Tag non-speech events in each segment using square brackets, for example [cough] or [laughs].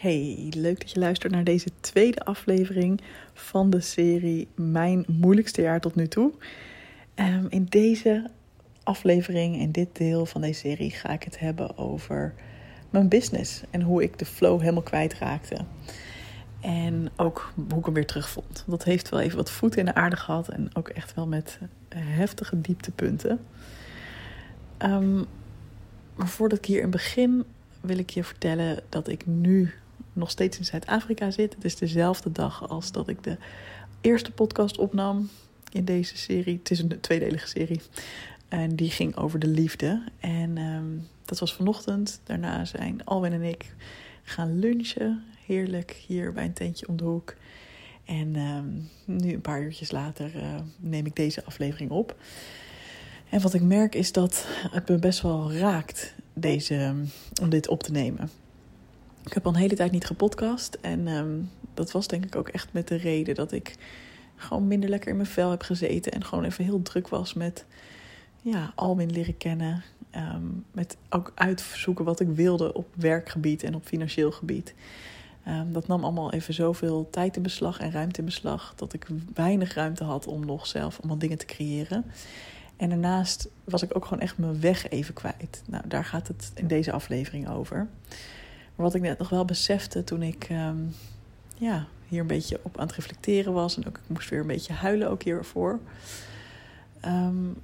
Hey, leuk dat je luistert naar deze tweede aflevering van de serie Mijn moeilijkste jaar tot nu toe. Um, in deze aflevering, in dit deel van deze serie, ga ik het hebben over mijn business en hoe ik de flow helemaal kwijtraakte. En ook hoe ik hem weer terugvond. Dat heeft wel even wat voeten in de aarde gehad en ook echt wel met heftige dieptepunten. Um, maar voordat ik hier in begin, wil ik je vertellen dat ik nu nog steeds in Zuid-Afrika zit. Het is dezelfde dag als dat ik de eerste podcast opnam in deze serie. Het is een tweedelige serie. En die ging over de liefde. En um, dat was vanochtend. Daarna zijn Alwin en ik gaan lunchen. Heerlijk hier bij een tentje om de hoek. En um, nu een paar uurtjes later uh, neem ik deze aflevering op. En wat ik merk is dat het me best wel raakt deze, om dit op te nemen. Ik heb al een hele tijd niet gepodcast. En um, dat was denk ik ook echt met de reden dat ik gewoon minder lekker in mijn vel heb gezeten. En gewoon even heel druk was met ja, Alwin leren kennen. Um, met ook uitzoeken wat ik wilde op werkgebied en op financieel gebied. Um, dat nam allemaal even zoveel tijd in beslag en ruimte in beslag. Dat ik weinig ruimte had om nog zelf allemaal dingen te creëren. En daarnaast was ik ook gewoon echt mijn weg even kwijt. Nou, daar gaat het in deze aflevering over. Wat ik net nog wel besefte toen ik um, ja, hier een beetje op aan het reflecteren was. En ook ik moest weer een beetje huilen ook hiervoor. Um,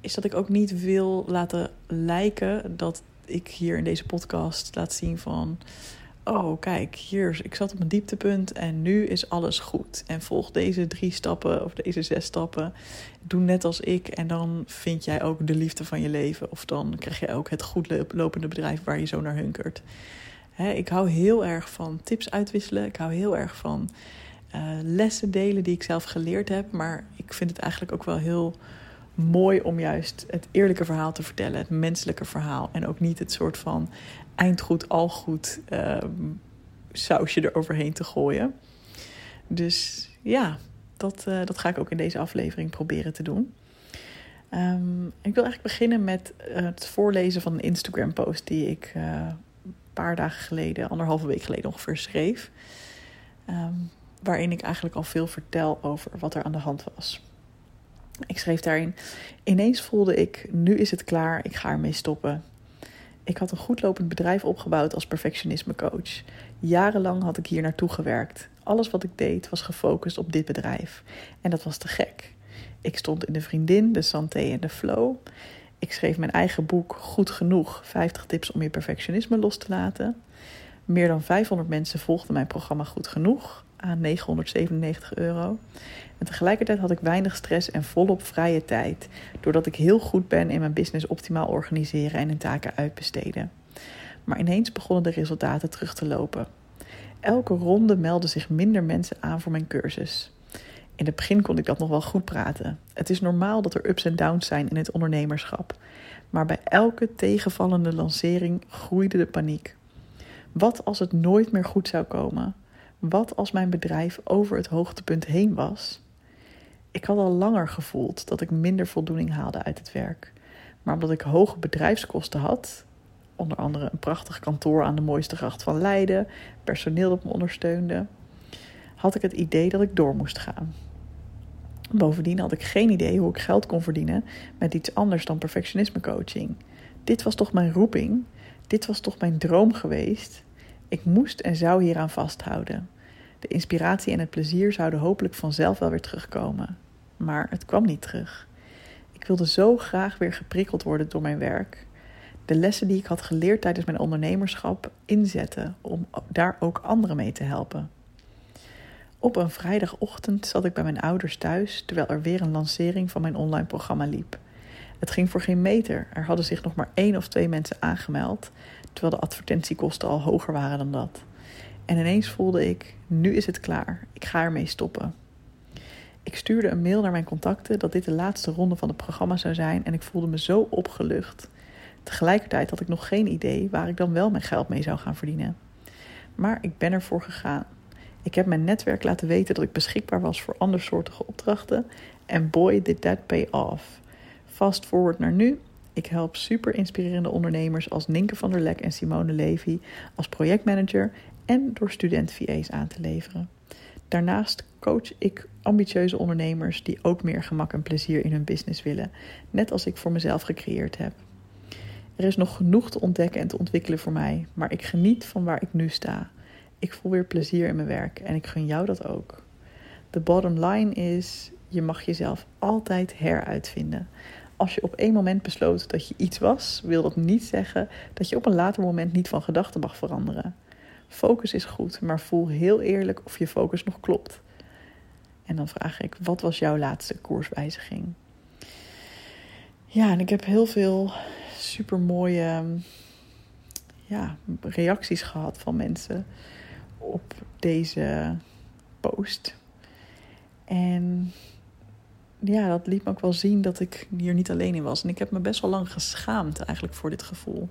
is dat ik ook niet wil laten lijken dat ik hier in deze podcast laat zien van oh kijk, hier, ik zat op een dieptepunt en nu is alles goed. En volg deze drie stappen of deze zes stappen. Doe net als ik en dan vind jij ook de liefde van je leven. Of dan krijg je ook het goed lopende bedrijf waar je zo naar hunkert. Ik hou heel erg van tips uitwisselen. Ik hou heel erg van uh, lessen delen die ik zelf geleerd heb. Maar ik vind het eigenlijk ook wel heel mooi om juist het eerlijke verhaal te vertellen, het menselijke verhaal. En ook niet het soort van eindgoed, al goed uh, sausje eroverheen te gooien. Dus ja, dat, uh, dat ga ik ook in deze aflevering proberen te doen. Um, ik wil eigenlijk beginnen met het voorlezen van een Instagram-post die ik paar dagen geleden, anderhalve week geleden ongeveer, schreef. Um, waarin ik eigenlijk al veel vertel over wat er aan de hand was. Ik schreef daarin: Ineens voelde ik, nu is het klaar, ik ga ermee stoppen. Ik had een goedlopend bedrijf opgebouwd als perfectionisme coach. Jarenlang had ik hier naartoe gewerkt. Alles wat ik deed was gefocust op dit bedrijf. En dat was te gek. Ik stond in de vriendin, de santé en de flow. Ik schreef mijn eigen boek Goed Genoeg: 50 tips om je perfectionisme los te laten. Meer dan 500 mensen volgden mijn programma Goed Genoeg aan 997 euro. En tegelijkertijd had ik weinig stress en volop vrije tijd, doordat ik heel goed ben in mijn business optimaal organiseren en in taken uitbesteden. Maar ineens begonnen de resultaten terug te lopen. Elke ronde meldden zich minder mensen aan voor mijn cursus. In het begin kon ik dat nog wel goed praten. Het is normaal dat er ups en downs zijn in het ondernemerschap. Maar bij elke tegenvallende lancering groeide de paniek. Wat als het nooit meer goed zou komen? Wat als mijn bedrijf over het hoogtepunt heen was? Ik had al langer gevoeld dat ik minder voldoening haalde uit het werk. Maar omdat ik hoge bedrijfskosten had, onder andere een prachtig kantoor aan de mooiste gracht van Leiden, personeel dat me ondersteunde, had ik het idee dat ik door moest gaan. Bovendien had ik geen idee hoe ik geld kon verdienen met iets anders dan perfectionisme coaching. Dit was toch mijn roeping? Dit was toch mijn droom geweest? Ik moest en zou hieraan vasthouden. De inspiratie en het plezier zouden hopelijk vanzelf wel weer terugkomen. Maar het kwam niet terug. Ik wilde zo graag weer geprikkeld worden door mijn werk. De lessen die ik had geleerd tijdens mijn ondernemerschap inzetten om daar ook anderen mee te helpen. Op een vrijdagochtend zat ik bij mijn ouders thuis terwijl er weer een lancering van mijn online programma liep. Het ging voor geen meter. Er hadden zich nog maar één of twee mensen aangemeld, terwijl de advertentiekosten al hoger waren dan dat. En ineens voelde ik: nu is het klaar. Ik ga ermee stoppen. Ik stuurde een mail naar mijn contacten dat dit de laatste ronde van het programma zou zijn en ik voelde me zo opgelucht. Tegelijkertijd had ik nog geen idee waar ik dan wel mijn geld mee zou gaan verdienen. Maar ik ben ervoor gegaan. Ik heb mijn netwerk laten weten dat ik beschikbaar was voor andersoortige opdrachten en boy did that pay off. Fast forward naar nu. Ik help super inspirerende ondernemers als Ninke van der Lek en Simone Levy als projectmanager en door student VA's aan te leveren. Daarnaast coach ik ambitieuze ondernemers die ook meer gemak en plezier in hun business willen, net als ik voor mezelf gecreëerd heb. Er is nog genoeg te ontdekken en te ontwikkelen voor mij, maar ik geniet van waar ik nu sta. Ik voel weer plezier in mijn werk en ik gun jou dat ook. De bottom line is: je mag jezelf altijd heruitvinden. Als je op één moment besloot dat je iets was, wil dat niet zeggen dat je op een later moment niet van gedachten mag veranderen. Focus is goed, maar voel heel eerlijk of je focus nog klopt. En dan vraag ik: wat was jouw laatste koerswijziging? Ja, en ik heb heel veel super mooie ja, reacties gehad van mensen op deze post. En ja, dat liet me ook wel zien dat ik hier niet alleen in was. En ik heb me best wel lang geschaamd eigenlijk voor dit gevoel.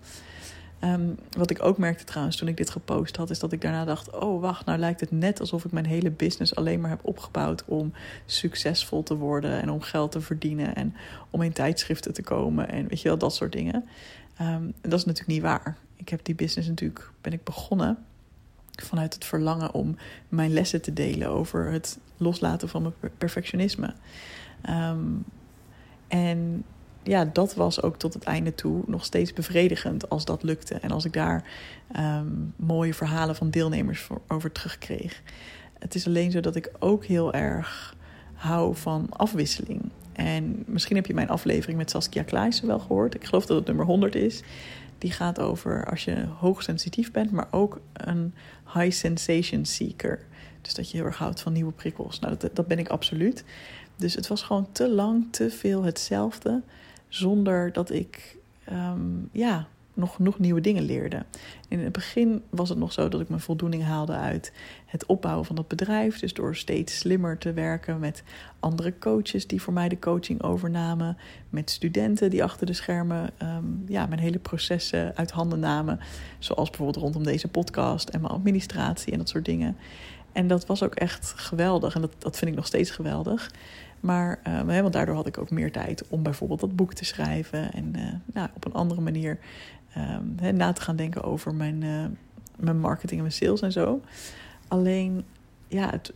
Ehm, wat ik ook merkte trouwens toen ik dit gepost had, is dat ik daarna dacht: oh wacht, nou lijkt het net alsof ik mijn hele business alleen maar heb opgebouwd om succesvol te worden en om geld te verdienen en om in tijdschriften te komen en weet je wel, dat soort dingen. Um, en dat is natuurlijk niet waar. Ik heb die business natuurlijk, ben ik begonnen vanuit het verlangen om mijn lessen te delen over het loslaten van mijn perfectionisme. Um, en ja, dat was ook tot het einde toe nog steeds bevredigend als dat lukte. En als ik daar um, mooie verhalen van deelnemers voor, over terugkreeg. Het is alleen zo dat ik ook heel erg hou van afwisseling. En misschien heb je mijn aflevering met Saskia Kluijsen wel gehoord. Ik geloof dat het nummer 100 is. Die gaat over als je hoogsensitief bent, maar ook een high sensation seeker. Dus dat je heel erg houdt van nieuwe prikkels. Nou, dat, dat ben ik absoluut. Dus het was gewoon te lang, te veel hetzelfde. Zonder dat ik um, ja, nog genoeg nieuwe dingen leerde. In het begin was het nog zo dat ik mijn voldoening haalde uit het opbouwen van dat bedrijf. Dus door steeds slimmer te werken met andere coaches die voor mij de coaching overnamen. Met studenten die achter de schermen um, ja, mijn hele processen uit handen namen. Zoals bijvoorbeeld rondom deze podcast en mijn administratie en dat soort dingen. En dat was ook echt geweldig. En dat, dat vind ik nog steeds geweldig. Maar uh, want daardoor had ik ook meer tijd om bijvoorbeeld dat boek te schrijven. En uh, nou, op een andere manier uh, na te gaan denken over mijn, uh, mijn marketing en mijn sales en zo. Alleen, ja, het,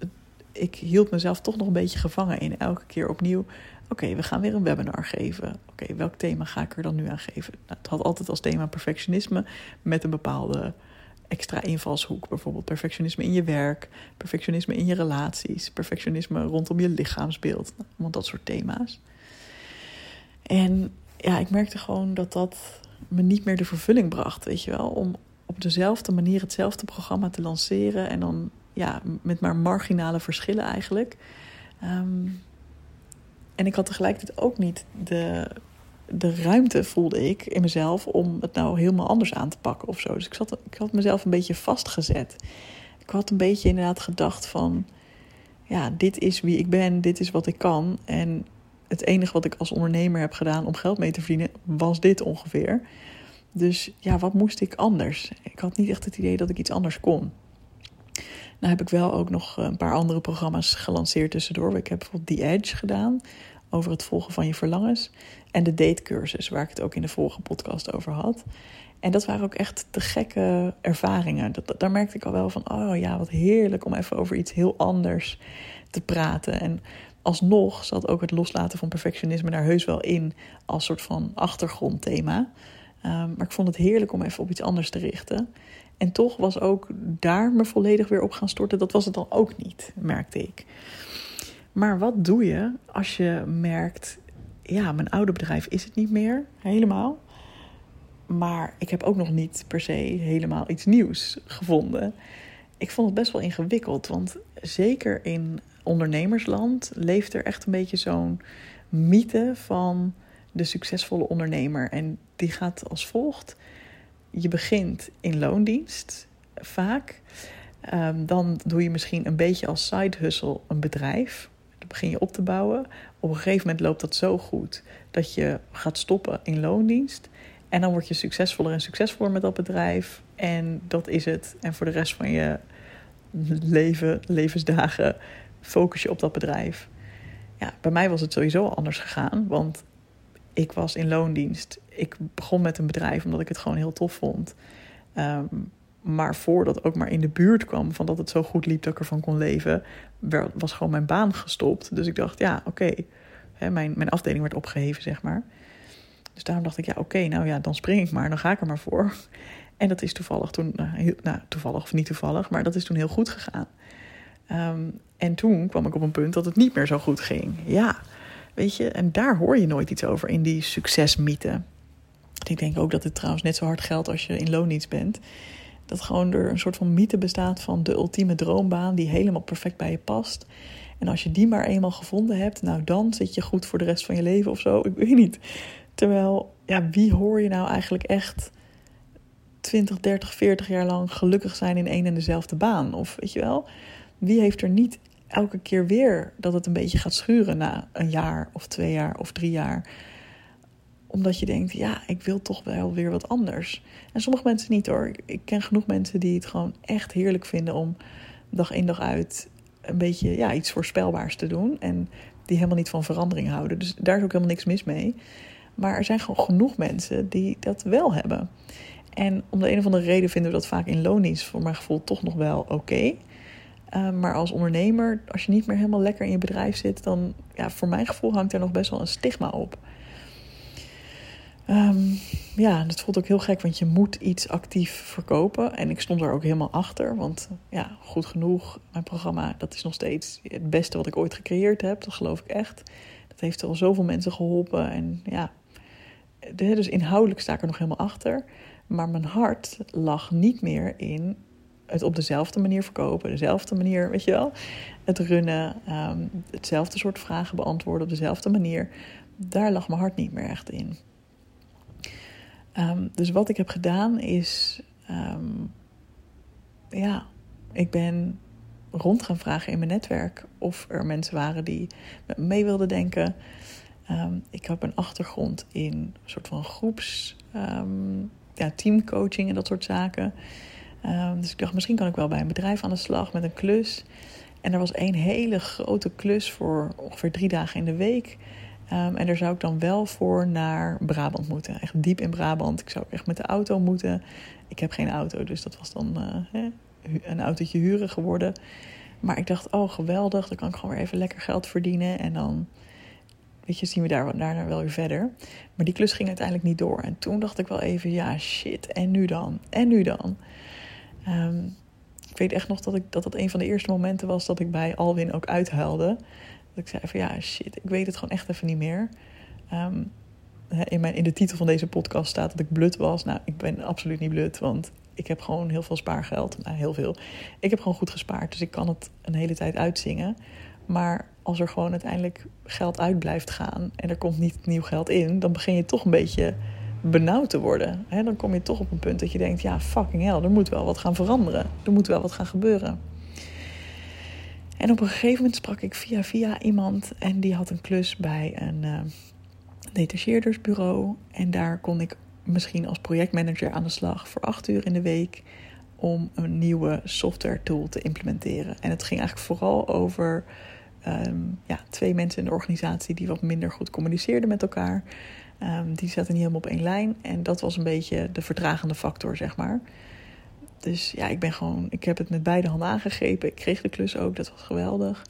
ik hield mezelf toch nog een beetje gevangen in elke keer opnieuw. Oké, we gaan weer een webinar geven. Oké, welk thema ga ik er dan nu aan geven? Nou, het had altijd als thema perfectionisme met een bepaalde extra invalshoek. Bijvoorbeeld perfectionisme in je werk, perfectionisme in je relaties, perfectionisme rondom je lichaamsbeeld. Want dat soort thema's. En ja, ik merkte gewoon dat dat me niet meer de vervulling bracht, weet je wel. Om op dezelfde manier hetzelfde programma te lanceren en dan ja, met maar marginale verschillen eigenlijk. Um, en ik had tegelijkertijd ook niet de de ruimte voelde ik in mezelf om het nou helemaal anders aan te pakken of zo. Dus ik, zat, ik had mezelf een beetje vastgezet. Ik had een beetje inderdaad gedacht van, ja, dit is wie ik ben, dit is wat ik kan. En het enige wat ik als ondernemer heb gedaan om geld mee te verdienen, was dit ongeveer. Dus ja, wat moest ik anders? Ik had niet echt het idee dat ik iets anders kon. Nou heb ik wel ook nog een paar andere programma's gelanceerd tussendoor. Ik heb bijvoorbeeld The Edge gedaan over het volgen van je verlangens. En de datecursus, waar ik het ook in de vorige podcast over had. En dat waren ook echt te gekke ervaringen. Dat, daar merkte ik al wel van, oh ja, wat heerlijk om even over iets heel anders te praten. En alsnog zat ook het loslaten van perfectionisme daar heus wel in als soort van achtergrondthema. Um, maar ik vond het heerlijk om even op iets anders te richten. En toch was ook daar me volledig weer op gaan storten. Dat was het dan ook niet, merkte ik. Maar wat doe je als je merkt, ja, mijn oude bedrijf is het niet meer helemaal. Maar ik heb ook nog niet per se helemaal iets nieuws gevonden. Ik vond het best wel ingewikkeld, want zeker in ondernemersland leeft er echt een beetje zo'n mythe van de succesvolle ondernemer. En die gaat als volgt: je begint in loondienst, vaak. Um, dan doe je misschien een beetje als side hustle een bedrijf begin je op te bouwen. Op een gegeven moment loopt dat zo goed dat je gaat stoppen in loondienst. En dan word je succesvoller en succesvoller met dat bedrijf. En dat is het. En voor de rest van je leven, levensdagen, focus je op dat bedrijf. Ja, bij mij was het sowieso anders gegaan. Want ik was in loondienst. Ik begon met een bedrijf omdat ik het gewoon heel tof vond. Ehm, maar voordat ook maar in de buurt kwam van dat het zo goed liep dat ik ervan kon leven, was gewoon mijn baan gestopt. Dus ik dacht, ja, oké. Mijn, mijn afdeling werd opgeheven, zeg maar. Dus daarom dacht ik, ja, oké, nou ja, dan spring ik maar, dan ga ik er maar voor. En dat is toevallig toen, nou, nou toevallig of niet toevallig, maar dat is toen heel goed gegaan. Ehm, en toen kwam ik op een punt dat het niet meer zo goed ging. Ja, weet je, en daar hoor je nooit iets over in die succesmythe. Ik denk ook dat het trouwens net zo hard geldt als je in loondienst bent. Dat gewoon er een soort van mythe bestaat van de ultieme droombaan die helemaal perfect bij je past. En als je die maar eenmaal gevonden hebt, nou dan zit je goed voor de rest van je leven of zo. Ik weet niet. Terwijl, ja, wie hoor je nou eigenlijk echt 20, 30, 40 jaar lang gelukkig zijn in één en dezelfde baan? Of weet je wel, wie heeft er niet elke keer weer dat het een beetje gaat schuren na een jaar of twee jaar of drie jaar? Omdat je denkt, ja, ik wil toch wel weer wat anders. En sommige mensen niet hoor. Ik ken genoeg mensen die het gewoon echt heerlijk vinden om dag in dag uit een beetje ja, iets voorspelbaars te doen. En die helemaal niet van verandering houden. Dus daar is ook helemaal niks mis mee. Maar er zijn gewoon genoeg mensen die dat wel hebben. En om de een of andere reden vinden we dat vaak in loondienst voor mijn gevoel toch nog wel oké. Ehm, maar als ondernemer, als je niet meer helemaal lekker in je bedrijf zit, dan ja, voor mijn gevoel hangt er nog best wel een stigma op. Um, ja, dat voelt ook heel gek, want je moet iets actief verkopen. En ik stond er ook helemaal achter, want ja, goed genoeg. Mijn programma, dat is nog steeds het beste wat ik ooit gecreëerd heb. Dat geloof ik echt. Dat heeft al zoveel mensen geholpen. En ja, dus inhoudelijk sta ik er nog helemaal achter. Maar mijn hart lag niet meer in het op dezelfde manier verkopen, dezelfde manier, weet je wel, het runnen, um, hetzelfde soort vragen beantwoorden op dezelfde manier. Daar lag mijn hart niet meer echt in. Um, dus wat ik heb gedaan is, um, ja, ik ben rond gaan vragen in mijn netwerk of er mensen waren die met me mee wilden denken. Ik heb een achtergrond in een soort van groeps, teamcoaching en dat soort zaken. dus ik dacht, misschien kan ik wel bij een bedrijf aan de slag met een klus. En er was één hele grote klus voor ongeveer drie dagen in de week. Um, en daar zou ik dan wel voor naar Brabant moeten. Echt diep in Brabant. Ik zou echt met de auto moeten. Ik heb geen auto, dus dat was dan hè, een autootje huren geworden. Maar ik dacht, oh geweldig, dan kan ik gewoon weer even lekker geld verdienen. En dan, weet je, zien we daar, daarna wel weer verder. Maar die klus ging uiteindelijk niet door. En toen dacht ik wel even, ja shit, en nu dan? En nu dan? Um, ik weet echt nog dat, ik, dat dat een van de eerste momenten was dat ik bij Alwin ook uithuilde. Dat ik zei van ja, shit, ik weet het gewoon echt even niet meer. Ehm, in, mijn, in de titel van deze podcast staat dat ik blut was. Nou, ik ben absoluut niet blut, want ik heb gewoon heel veel spaargeld. Nou, heel veel. Ik heb gewoon goed gespaard, dus ik kan het een hele tijd uitzingen. Maar als er gewoon uiteindelijk geld uit blijft gaan en er komt niet nieuw geld in, dan begin je toch een beetje benauwd te worden. dan kom je toch op een punt dat je denkt: ja, fucking hell, er moet wel wat gaan veranderen. Er moet wel wat gaan gebeuren. En op een gegeven moment sprak ik via via iemand en die had een klus bij een uh, detacheerdersbureau. En daar kon ik misschien als projectmanager aan de slag voor acht uur in de week om een nieuwe software tool te implementeren. En het ging eigenlijk vooral over um, ja, twee mensen in de organisatie die wat minder goed communiceerden met elkaar. Um, die zaten niet helemaal op één lijn en dat was een beetje de vertragende factor, zeg maar. Dus ja, ik ben gewoon, ik heb het met beide handen aangegrepen. Ik kreeg de klus ook, dat was geweldig.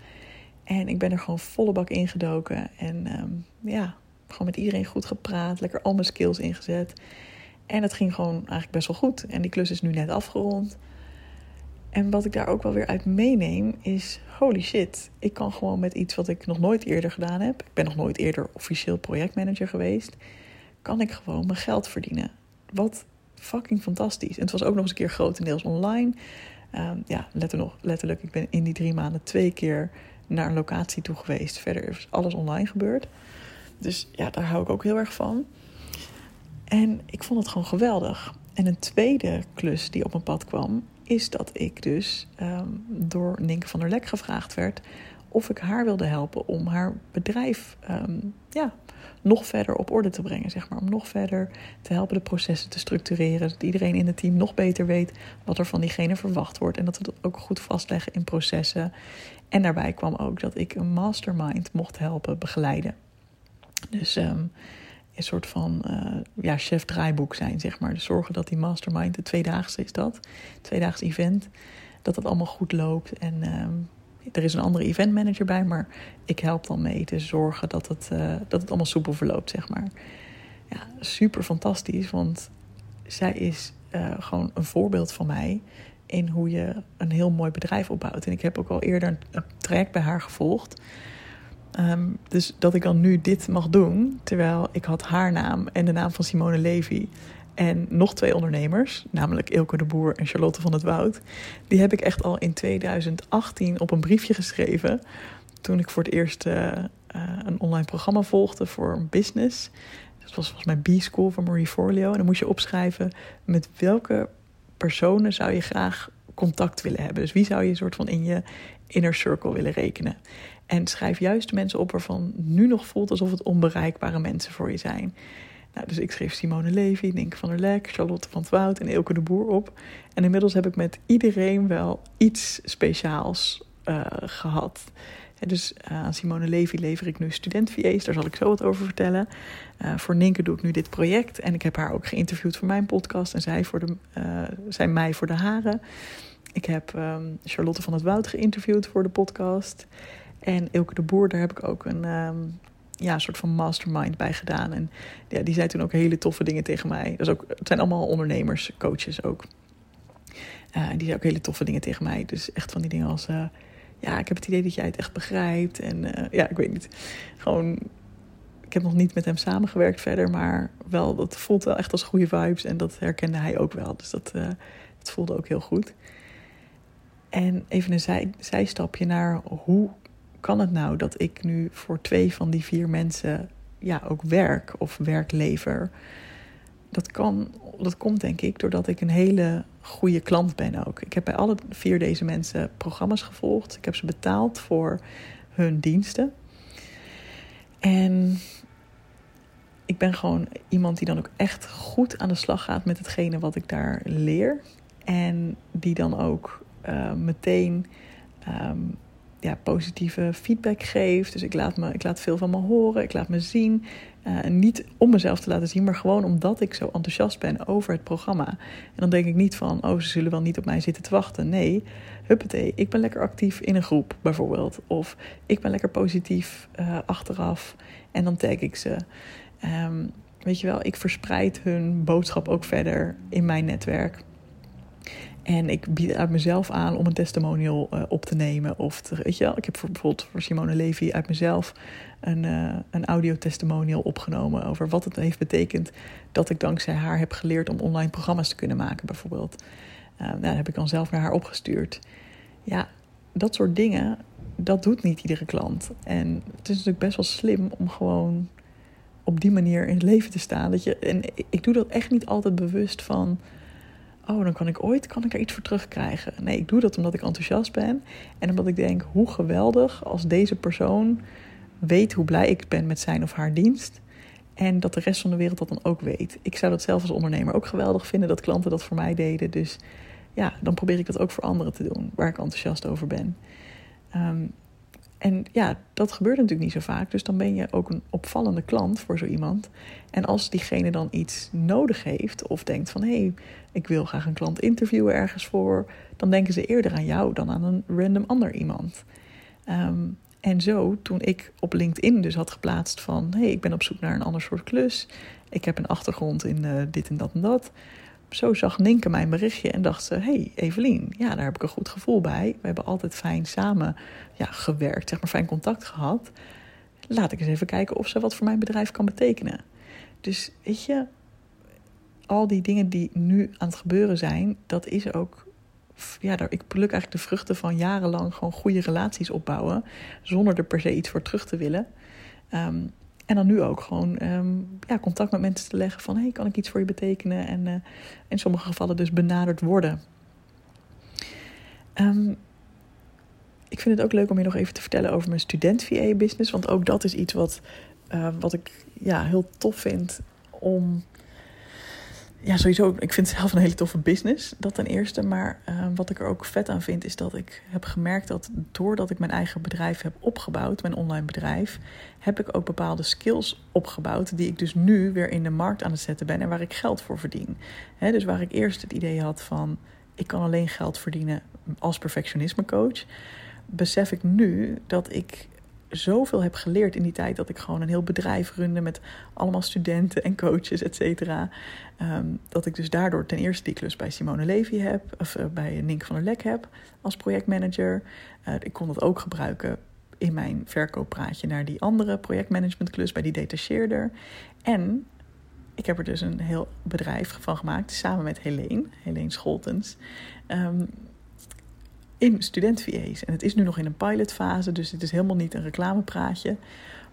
En ik ben er gewoon volle bak ingedoken. En um, ja, gewoon met iedereen goed gepraat, lekker al mijn skills ingezet. En het ging gewoon eigenlijk best wel goed. En die klus is nu net afgerond. En wat ik daar ook wel weer uit meeneem is: holy shit, ik kan gewoon met iets wat ik nog nooit eerder gedaan heb. Ik ben nog nooit eerder officieel projectmanager geweest. Kan ik gewoon mijn geld verdienen. Wat fucking fantastisch. En het was ook nog eens een keer grotendeels online. Um, ja, letterlijk, ik ben in die drie maanden twee keer naar een locatie toe geweest. Verder is alles online gebeurd. Dus ja, daar hou ik ook heel erg van. En ik vond het gewoon geweldig. En een tweede klus die op mijn pad kwam, is dat ik dus um, door Nienke van der Lek gevraagd werd of ik haar wilde helpen om haar bedrijf um, ja, nog verder op orde te brengen. Zeg maar. Om nog verder te helpen de processen te structureren. Dat iedereen in het team nog beter weet wat er van diegene verwacht wordt. En dat we dat ook goed vastleggen in processen. En daarbij kwam ook dat ik een mastermind mocht helpen begeleiden. Dus um, een soort van uh, ja, chef draaiboek zijn, zeg maar. Dus zorgen dat die mastermind, de tweedaagse is dat, tweedaags event, dat dat allemaal goed loopt. En ehm, er is een andere event manager bij, maar ik help dan mee te zorgen dat het, uh, dat het allemaal soepel verloopt, zeg maar. Ja, super fantastisch, want zij is uh, gewoon een voorbeeld van mij in hoe je een heel mooi bedrijf opbouwt. En ik heb ook al eerder een, een traject bij haar gevolgd. Um, dus dat ik dan nu dit mag doen, terwijl ik had haar naam en de naam van Simone Levy en nog twee ondernemers, namelijk Ilke de Boer en Charlotte van het Woud. Die heb ik echt al in 2018 op een briefje geschreven. Toen ik voor het eerst uh, uh, een online programma volgde voor een business. Dat was volgens mij B-School van Marie Forleo. En dan moest je opschrijven met welke personen zou je graag contact willen hebben. Dus wie zou je soort van in je inner circle willen rekenen. En schrijf juist mensen op waarvan nu nog voelt alsof het onbereikbare mensen voor je zijn. Nou, dus ik schreef Simone Levy, Nienke van der Lek, Charlotte van het Woud en Elke de Boer op. En inmiddels heb ik met iedereen wel iets speciaals uh, gehad. Dus uh, aan Simone Levy lever ik nu student-VA's, daar zal ik zo wat over vertellen. Uh, voor Nienke doe ik nu dit project en ik heb haar ook geïnterviewd voor mijn podcast en zij, voor de, zij mij voor de haren. Ik heb um, Charlotte van het Woud geïnterviewd voor de podcast. En Ilke de Boer, daar heb ik ook een, um, ja, soort van mastermind bij gedaan. En ja, die zei toen ook hele toffe dingen tegen mij. Dat is ook, het zijn allemaal ondernemers, coaches ook. Uh, die zei ook hele toffe dingen tegen mij. Dus echt van die dingen als... Uh, ja, ik heb het idee dat jij het echt begrijpt. En uh, ja, ik weet niet. Gewoon... Ik heb nog niet met hem samengewerkt verder, maar wel, dat voelt wel echt als goede vibes. En dat herkende hij ook wel. Dus dat, dat voelde ook heel goed. En even een zij, zijstapje naar hoe kan het nou dat ik nu voor twee van die vier mensen ja, ook werk of werk lever? Dat, kan, dat komt denk ik doordat ik een hele goede klant ben ook. Ik heb bij alle vier deze mensen programma's gevolgd. Ik heb ze betaald voor hun diensten. En ik ben gewoon iemand die dan ook echt goed aan de slag gaat met hetgene wat ik daar leer. En die dan ook uh, meteen um, ja, positieve feedback geeft. Dus ik laat, me, ik laat veel van me horen, ik laat me zien. Uh, niet om mezelf te laten zien, maar gewoon omdat ik zo enthousiast ben over het programma. En dan denk ik niet van, oh, ze zullen wel niet op mij zitten te wachten. Nee, huppatee, ik ben lekker actief in een groep bijvoorbeeld. Of ik ben lekker positief uh, achteraf en dan tag ik ze. Um, weet je wel, ik verspreid hun boodschap ook verder in mijn netwerk. En ik bied uit mezelf aan om een testimonial uh, op te nemen. Of weet je wel, ik heb voor, bijvoorbeeld voor Simone Levy uit mezelf een, uh, een audio-testimonial opgenomen. Over wat het heeft betekend dat ik dankzij haar heb geleerd om online programma's te kunnen maken, bijvoorbeeld. Uh, nou, dat heb ik dan zelf naar haar opgestuurd. Ja, dat soort dingen, dat doet niet iedere klant. En het is natuurlijk best wel slim om gewoon op die manier in het leven te staan. Dat je, en ik doe dat echt niet altijd bewust van oh, dan kan ik ooit kan ik er iets voor terugkrijgen. Nee, ik doe dat omdat ik enthousiast ben. En omdat ik denk, hoe geweldig als deze persoon weet hoe blij ik ben met zijn of haar dienst. En dat de rest van de wereld dat dan ook weet. Ik zou dat zelf als ondernemer ook geweldig vinden dat klanten dat voor mij deden. Dus ja, dan probeer ik dat ook voor anderen te doen, waar ik enthousiast over ben. Um, en ja, dat gebeurt natuurlijk niet zo vaak. Dus dan ben je ook een opvallende klant voor zo iemand. En als diegene dan iets nodig heeft of denkt van hé, hey, ik wil graag een klant interviewen ergens voor, dan denken ze eerder aan jou dan aan een random ander iemand. Um, en zo, toen ik op LinkedIn dus had geplaatst van hé, hey, ik ben op zoek naar een ander soort klus. Ik heb een achtergrond in uh, dit en dat en dat zo zag Ninke mijn berichtje en dacht ze: hey, Evelien, ja, daar heb ik een goed gevoel bij. We hebben altijd fijn samen ja, gewerkt, zeg maar fijn contact gehad. Laat ik eens even kijken of ze wat voor mijn bedrijf kan betekenen. Dus weet je, al die dingen die nu aan het gebeuren zijn, dat is ook. Ja, ik pluk eigenlijk de vruchten van jarenlang gewoon goede relaties opbouwen. Zonder er per se iets voor terug te willen. Um, en dan nu ook gewoon um, ja, contact met mensen te leggen van... hey, kan ik iets voor je betekenen? En uh, in sommige gevallen dus benaderd worden. Um, ik vind het ook leuk om je nog even te vertellen over mijn student-VA-business. Want ook dat is iets wat, uh, wat ik ja, heel tof vind om ja, sowieso, ik vind het zelf een hele toffe business, dat ten eerste. Maar uh, wat ik er ook vet aan vind, is dat ik heb gemerkt dat doordat ik mijn eigen bedrijf heb opgebouwd, mijn online bedrijf, heb ik ook bepaalde skills opgebouwd die ik dus nu weer in de markt aan het zetten ben en waar ik geld voor verdien. Dus waar ik eerst het idee had van, ik kan alleen geld verdienen als perfectionisme coach, besef ik nu dat ik zoveel heb geleerd in die tijd dat ik gewoon een heel bedrijf runde met allemaal studenten en coaches, et cetera. Ehm, dat ik dus daardoor ten eerste die klus bij Simone Levy heb, of uh, bij Nink van der Lek heb als projectmanager. Uh, ik kon dat ook gebruiken in mijn verkooppraatje naar die andere projectmanagementklus bij die detacheerder. En ik heb er dus een heel bedrijf van gemaakt samen met Helene, Helene Scholtens. Um, in student VA's. En het is nu nog in een pilotfase, dus het is helemaal niet een reclamepraatje.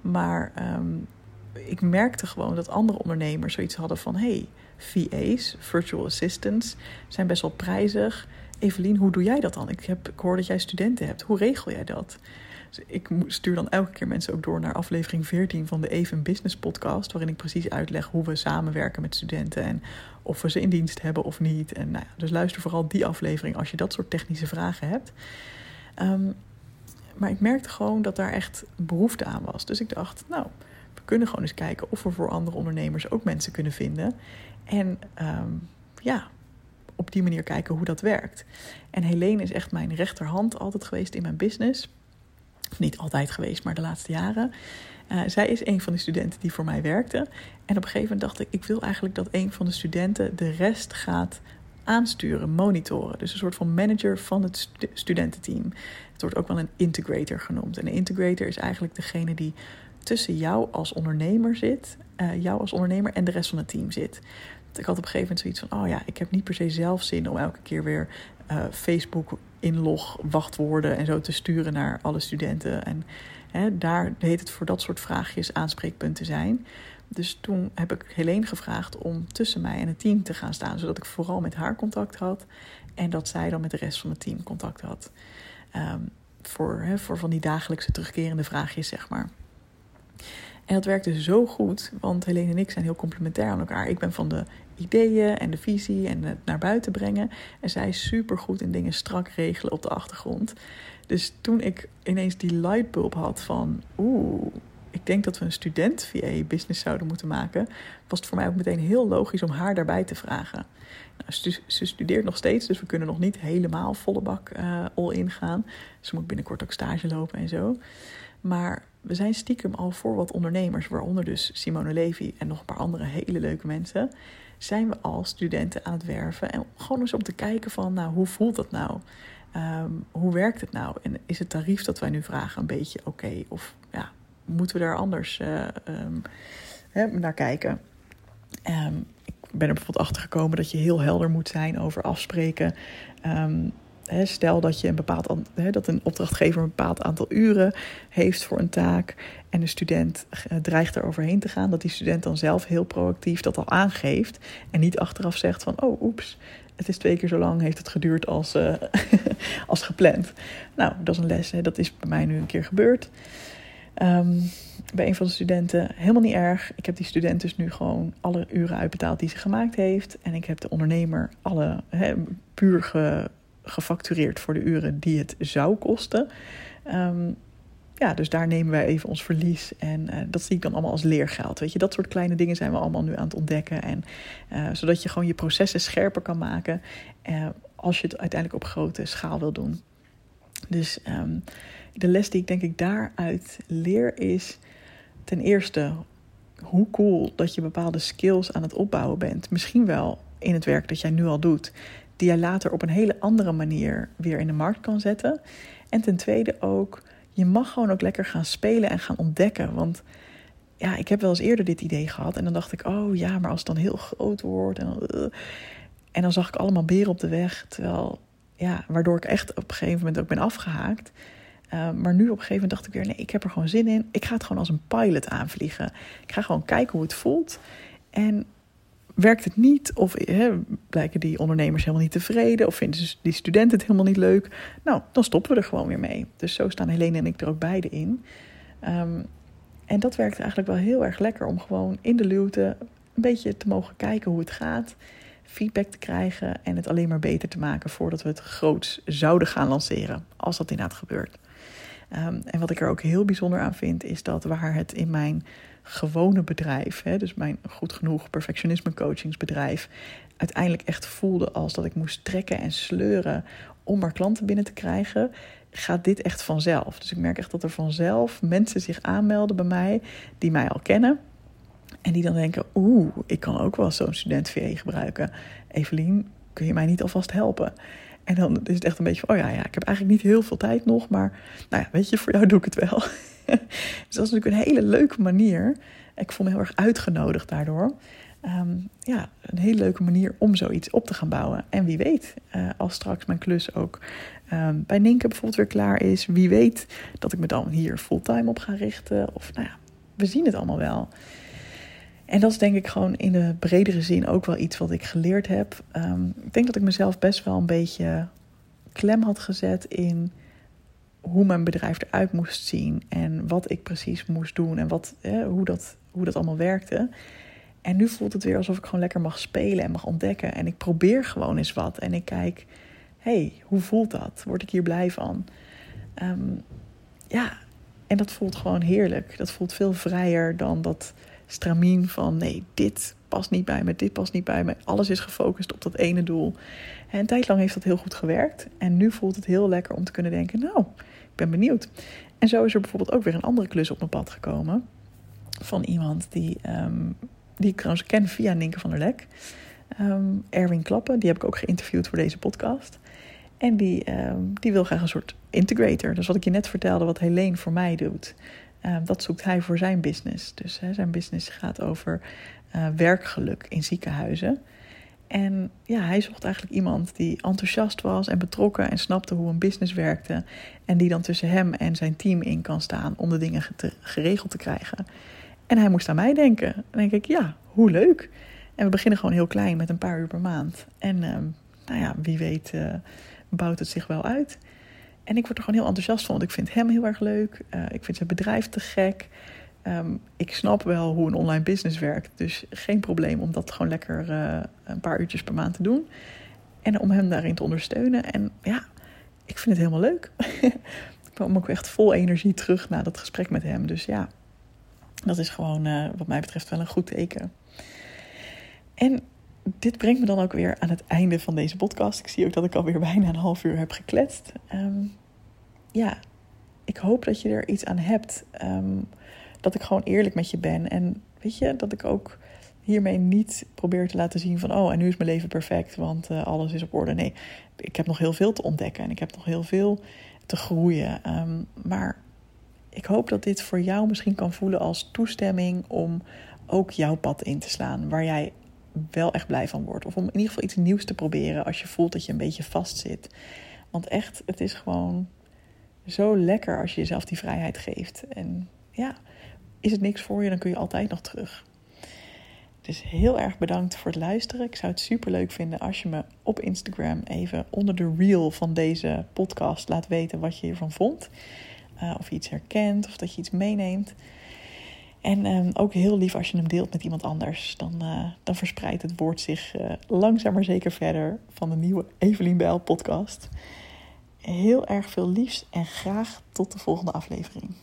Maar um, ik merkte gewoon dat andere ondernemers zoiets hadden van... hey, VA's, virtual assistants, zijn best wel prijzig. Evelien, hoe doe jij dat dan? Ik, heb, ik hoor dat jij studenten hebt. Hoe regel jij dat? Dus ik stuur dan elke keer mensen ook door naar aflevering 14 van de Even Business podcast, waarin ik precies uitleg hoe we samenwerken met studenten en of we ze in dienst hebben of niet. En nou ja, dus luister vooral die aflevering als je dat soort technische vragen hebt. Um, maar ik merkte gewoon dat daar echt behoefte aan was. Dus ik dacht, nou, we kunnen gewoon eens kijken of we voor andere ondernemers ook mensen kunnen vinden. En um, ja, op die manier kijken hoe dat werkt. En Helene is echt mijn rechterhand altijd geweest in mijn business. Niet altijd geweest, maar de laatste jaren. Uh, zij is een van de studenten die voor mij werkte. En op een gegeven moment dacht ik, ik wil eigenlijk dat een van de studenten de rest gaat aansturen, monitoren. Dus een soort van manager van het studententeam. Het wordt ook wel een integrator genoemd. En een integrator is eigenlijk degene die tussen jou als ondernemer zit, uh, jou als ondernemer en de rest van het team zit. Ik had op een gegeven moment zoiets van: oh ja, ik heb niet per se zelf zin om elke keer weer uh, Facebook inlog wachtwoorden en zo te sturen naar alle studenten. En hè, daar heet het voor dat soort vraagjes aanspreekpunt te zijn. Dus toen heb ik Helene gevraagd om tussen mij en het team te gaan staan, zodat ik vooral met haar contact had en dat zij dan met de rest van het team contact had. Um, voor, hè, voor van die dagelijkse terugkerende vraagjes, zeg maar. En dat werkte zo goed, want Helene en ik zijn heel complementair aan elkaar. Ik ben van de ideeën en de visie en het naar buiten brengen. En zij is super goed in dingen strak regelen op de achtergrond. Dus toen ik ineens die lightbulb had van... oeh, ik denk dat we een student VA business zouden moeten maken... was het voor mij ook meteen heel logisch om haar daarbij te vragen. Nou, ze studeert nog steeds, dus we kunnen nog niet helemaal volle bak uh, all in gaan. Ze moet binnenkort ook stage lopen en zo. Maar we zijn stiekem al voor wat ondernemers, waaronder dus Simone Levy en nog een paar andere hele leuke mensen, zijn we al studenten aan het werven. En gewoon eens om te kijken van, nou, hoe voelt dat nou? Um, hoe werkt het nou? En is het tarief dat wij nu vragen een beetje oké? Of ja, moeten we daar anders uh, um, hè, naar kijken? Um, ik ben er bijvoorbeeld achter gekomen dat je heel helder moet zijn over afspreken stel dat, je een bepaald, dat een opdrachtgever een bepaald aantal uren heeft voor een taak en de student eh, dreigt er overheen te gaan, dat die student dan zelf heel proactief dat al aangeeft en niet achteraf zegt van oh oeps, het is twee keer zo lang heeft het geduurd als, uh, [laughs] als gepland. Nou, dat is een les, hè. dat is bij mij nu een keer gebeurd. Um, bij een van de studenten helemaal niet erg. Ik heb die student dus nu gewoon alle uren uitbetaald die ze gemaakt heeft. En ik heb de ondernemer alle he, puur ge, gefactureerd voor de uren die het zou kosten. Um, ja, dus daar nemen wij even ons verlies. En uh, dat zie ik dan allemaal als leergeld. Weet je, dat soort kleine dingen zijn we allemaal nu aan het ontdekken. En uh, zodat je gewoon je processen scherper kan maken. Uh, als je het uiteindelijk op grote schaal wil doen. Dus um, de les die ik denk ik daaruit leer is ten eerste hoe cool dat je bepaalde skills aan het opbouwen bent. Misschien wel in het werk dat jij nu al doet die jij later op een hele andere manier weer in de markt kan zetten. En ten tweede ook, je mag gewoon ook lekker gaan spelen en gaan ontdekken. Want ja, ik heb wel eens eerder dit idee gehad. En dan dacht ik, oh ja, maar als het dan heel groot wordt. En dan, uh, en dan zag ik allemaal beren op de weg. Terwijl, ja, waardoor ik echt op een gegeven moment ook ben afgehaakt. Uh, maar nu op een gegeven moment dacht ik weer, nee, ik heb er gewoon zin in. Ik ga het gewoon als een pilot aanvliegen. Ik ga gewoon kijken hoe het voelt. En werkt het niet? Of blijken die ondernemers helemaal niet tevreden? Of vinden die studenten het helemaal niet leuk? Nou, dan stoppen we er gewoon weer mee. Dus zo staan Helene en ik er ook beide in. Um, en dat werkt eigenlijk wel heel erg lekker om gewoon in de luwte een beetje te mogen kijken hoe het gaat. feedback te krijgen en het alleen maar beter te maken voordat we het groots zouden gaan lanceren, als dat inderdaad gebeurt. Ehm, en wat ik er ook heel bijzonder aan vind, is dat waar het in mijn gewone bedrijf, hè, dus mijn goed genoeg perfectionisme coachingsbedrijf, uiteindelijk echt voelde als dat ik moest trekken en sleuren om maar klanten binnen te krijgen, gaat dit echt vanzelf. Dus ik merk echt dat er vanzelf mensen zich aanmelden bij mij die mij al kennen. En die dan denken, oeh, ik kan ook wel zo'n student VE gebruiken. Evelien, kun je mij niet alvast helpen? En dan is het echt een beetje van, oh ja, ja, ik heb eigenlijk niet heel veel tijd nog, maar nou ja, weet je, voor jou doe ik het wel. [laughs] dus dat is natuurlijk een hele leuke manier. Ik voel me heel erg uitgenodigd daardoor. Ehm, ja, een hele leuke manier om zoiets op te gaan bouwen. En wie weet, uh, als straks mijn klus ook um, bij Ninke bijvoorbeeld weer klaar is, wie weet dat ik me dan hier fulltime op ga richten. Of nou ja, we zien het allemaal wel. En dat is denk ik gewoon in de bredere zin ook wel iets wat ik geleerd heb. Ehm, ik denk dat ik mezelf best wel een beetje klem had gezet in hoe mijn bedrijf eruit moest zien en wat ik precies moest doen en wat, hoe, dat, hoe dat allemaal werkte. En nu voelt het weer alsof ik gewoon lekker mag spelen en mag ontdekken. En ik probeer gewoon eens wat. En ik kijk, hey, hoe voelt dat? Word ik hier blij van? Ehm, ja, en dat voelt gewoon heerlijk. Dat voelt veel vrijer dan dat stramien van nee, dit past niet bij me, dit past niet bij me. Alles is gefocust op dat ene doel. En een tijd lang heeft dat heel goed gewerkt. En nu voelt het heel lekker om te kunnen denken, nou, ik ben benieuwd. En zo is er bijvoorbeeld ook weer een andere klus op mijn pad gekomen. Van iemand die, um, die ik trouwens ken via Ninke van der Lek. Um, Erwin Klappen, die heb ik ook geïnterviewd voor deze podcast. En die, um, die wil graag een soort integrator. Dus wat ik je net vertelde, wat Helene voor mij doet. Ehm, dat zoekt hij voor zijn business. Dus zijn business gaat over uh, werkgeluk in ziekenhuizen. En ja, hij zocht eigenlijk iemand die enthousiast was en betrokken en snapte hoe een business werkte. En die dan tussen hem en zijn team in kan staan om de dingen geregeld te krijgen. En hij moest aan mij denken. En denk ik, ja, hoe leuk. En we beginnen gewoon heel klein met een paar uur per maand. En uh, nou ja, wie weet uh, bouwt het zich wel uit. En ik word er gewoon heel enthousiast van, want ik vind hem heel erg leuk. Uh, ik vind zijn bedrijf te gek. Um, ik snap wel hoe een online business werkt. Dus geen probleem om dat gewoon lekker uh, een paar uurtjes per maand te doen. En om hem daarin te ondersteunen. En ja, ik vind het helemaal leuk. [laughs] ik kwam ook echt vol energie terug na dat gesprek met hem. Dus ja, dat is gewoon uh, wat mij betreft wel een goed teken. En dit brengt me dan ook weer aan het einde van deze podcast. Ik zie ook dat ik alweer bijna een half uur heb gekletst. Um, ja, ik hoop dat je er iets aan hebt. Um, dat ik gewoon eerlijk met je ben. En weet je, dat ik ook hiermee niet probeer te laten zien van... oh, en nu is mijn leven perfect, want uh, alles is op orde. Nee, ik heb nog heel veel te ontdekken en ik heb nog heel veel te groeien. Um, maar ik hoop dat dit voor jou misschien kan voelen als toestemming... om ook jouw pad in te slaan, waar jij wel echt blij van wordt. Of om in ieder geval iets nieuws te proberen als je voelt dat je een beetje vastzit. Want echt, het is gewoon zo lekker als je jezelf die vrijheid geeft. En ja, is het niks voor je, dan kun je altijd nog terug. Dus heel erg bedankt voor het luisteren. Ik zou het super leuk vinden als je me op Instagram even onder de reel van deze podcast laat weten wat je hiervan vond. Uh, of je iets herkent of dat je iets meeneemt. En um, ook heel lief als je hem deelt met iemand anders. Dan, uh, dan verspreidt het woord zich uh, langzaam maar zeker verder van de nieuwe Evelien Bijl podcast. Heel erg veel liefs en graag tot de volgende aflevering.